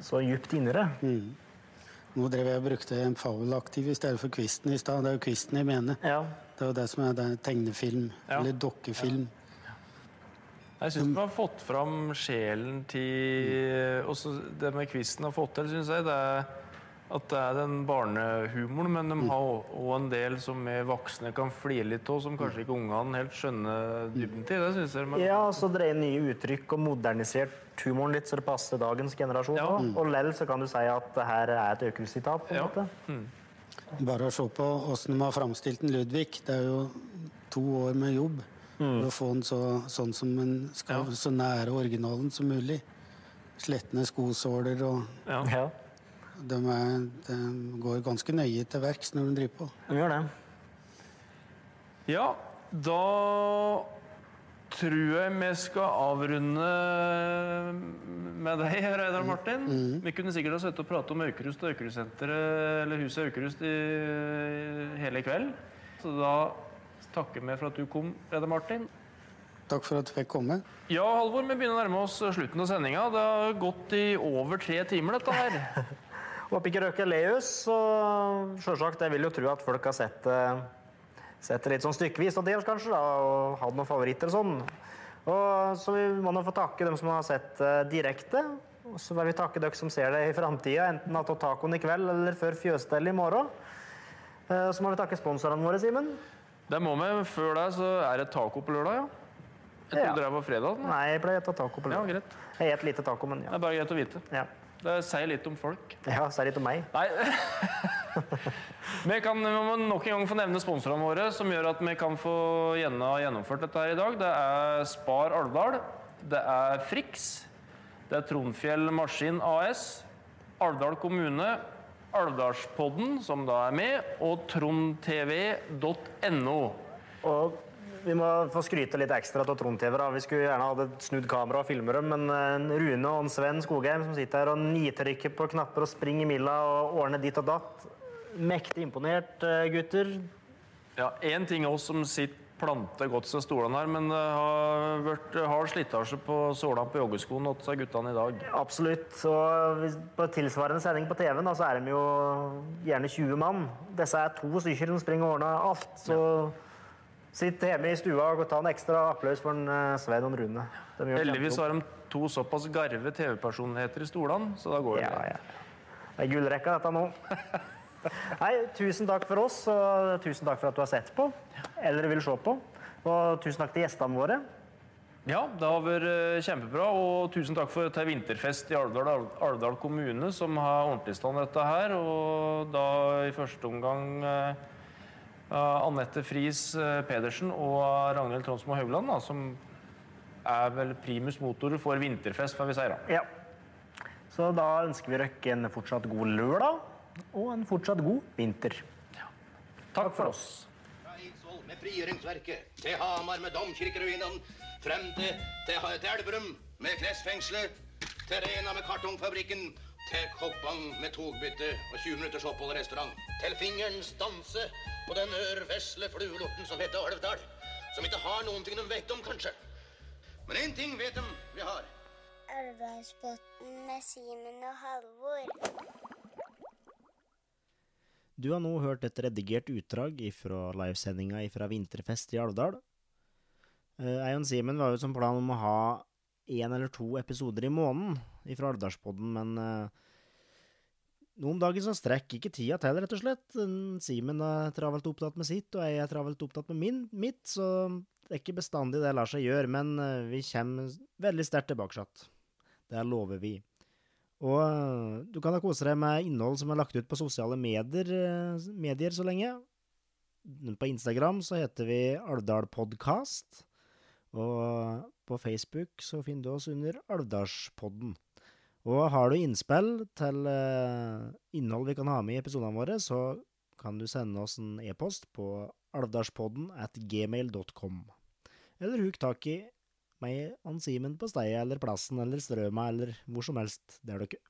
så djupt innere. Mm. Nå drev jeg og brukte en Fabelaktiv i stedet for Kvisten i stad. Det er jo Kvisten jeg mener. Ja. Det er jo det som er det, tegnefilm, Ja. eller dokkefilm. Jeg syns de har fått fram sjelen til Også det med kvisten har fått til, syns jeg. Det er at det er den barnehumoren, men de har òg en del som vi voksne kan flire litt av, som kanskje ikke ungene helt skjønner dybden til. Det synes jeg Ja, så dreie nye uttrykk og modernisert humoren litt så det passer dagens generasjon. Ja. også. Og lell så kan du si at det her er et økelsitat. på en Ja. måte. Bare å se på åssen de har framstilt en Ludvig. Det er jo to år med jobb for å få den så, sånn som en skal, Ja. så nære originalen som mulig. Slettende skosåler og ja. De, er, de går ganske nøye til verks når de driver på. de gjør det. Ja, da tror jeg vi skal avrunde med deg, Reidar Martin. Vi kunne sikkert ha sittet og pratet om Aukrust og Aukrustsenteret, eller Huset Aukrust, i hele kveld. Så da takker vi for at du kom, Reidar Martin. Takk for at du fikk komme. Ja, Halvor, vi begynner å nærme oss slutten av sendinga. Det har gått i over tre timer, dette her. Håper ikke røker Leus, oss. Og selvsagt, jeg vil jo tro at folk har sett, det sett litt sånn stykkevis og delt, kanskje, da, og hatt noen favoritter og sånn. Og så vi må nå få takke dem som har sett eh, direkte. Og så vil vi takke dere som ser det i framtida, enten av tacoen i kveld eller før fjøsstellet i morgen. Eh, Så må vi takke sponsorene våre, Simen. Det må vi. Før det så er det taco på lørdag, ja. Jeg Ja. trodde det var fredag. Nei, jeg pleier å ta taco på lørdag. Ja, greit. Jeg spiser lite taco, men ja. Det er bare greit å vite. Ja, Det sier litt om folk. ja sier litt om meg. Vi kan vi må nok en gang få nevne sponsorene våre, som gjør at vi kan få gjennomført dette her i dag. Det er Spar Alvdal, det er Frix, det er Trondfjell Maskin AS, Alvdal kommune, Alvdalspodden, som da er med, og trondtv.no. Og vi må få skryte litt ekstra av Trond TV. da. Vi skulle gjerne hatt snudd kamera og filmet dem, men eh, Rune og Sven Skogheim som sitter her og nitrykker på knapper og springer milla og ordner ditt og datt. Mektig imponert, eh, gutter. Ja, Én ting er oss som sitter planter godt seg stolene her, men det har vært hard slitasje på sålene på joggeskoene til guttene i dag. Absolutt. Og på tilsvarende sending på TV da, så er de jo gjerne 20 mann. Disse er to stykker som springer og ordner alt. Så sitt hjemme i stua og ta en ekstra applaus for en, eh, Sven og Rune. Heldigvis har de to såpass garve TV-personligheter i stolene, så da går det Ja, ja. Det er gullrekka, dette nå. Nei, tusen takk for oss, og tusen takk for at du har sett på, eller vil se på. Og tusen takk til gjestene våre. Ja, det har vært eh, kjempebra, og tusen takk for, til Vinterfest i Alvdal, Alvdal kommune, som har ordentlig stand dette her, og da i første omgang eh, Anette Friis eh, Pedersen og Ragnhild Tronsmo Haugland, da, som er vel primus motor for vinterfest, får vi si da. Ja. Så da ønsker vi dere en fortsatt god lørdag, og en fortsatt god vinter. Takk for oss. Fra Eidsvoll med frigjøringsverket, til Hamar med domkirkeruinene, frem til, til, til Elverum med klesfengselet, til Rena med kartongfabrikken, til Koppang med togbytte og 20 minutters opphold i restaurant. Til fingerens danse på den ørvesle fluelorten som heter Alvdal. Som ikke har noen ting de vet om, kanskje. Men én ting vet de vi har. Alvdalsbotn med Simen og Halvor. Du har nå hørt et redigert utdrag fra livesendinga fra Vinterfest i Alvdal. Eion Simen var jo som plan om å ha én eller to episoder i måneden fra Alvdalspodden, men eh, noen dager så strekker ikke tida til, rett og slett. Simen er travelt opptatt med sitt, og jeg er travelt opptatt med min, mitt, så det er ikke bestandig det lar seg gjøre, men eh, vi kommer veldig sterkt tilbake. Det lover vi. Og øh, du kan da kose deg med innhold som er lagt ut på sosiale medier, medier så lenge. På Instagram så heter vi Alvdal Podcast, og på Facebook så finner du oss under Alvdalspodden. Og har du innspill til øh, innhold vi kan ha med i episodene våre, så kan du sende oss en e-post på alvdalspodden at gmail.com. Eller huk tak i meg, og Simen, på stedet eller plassen eller strøma eller hvor som helst der dere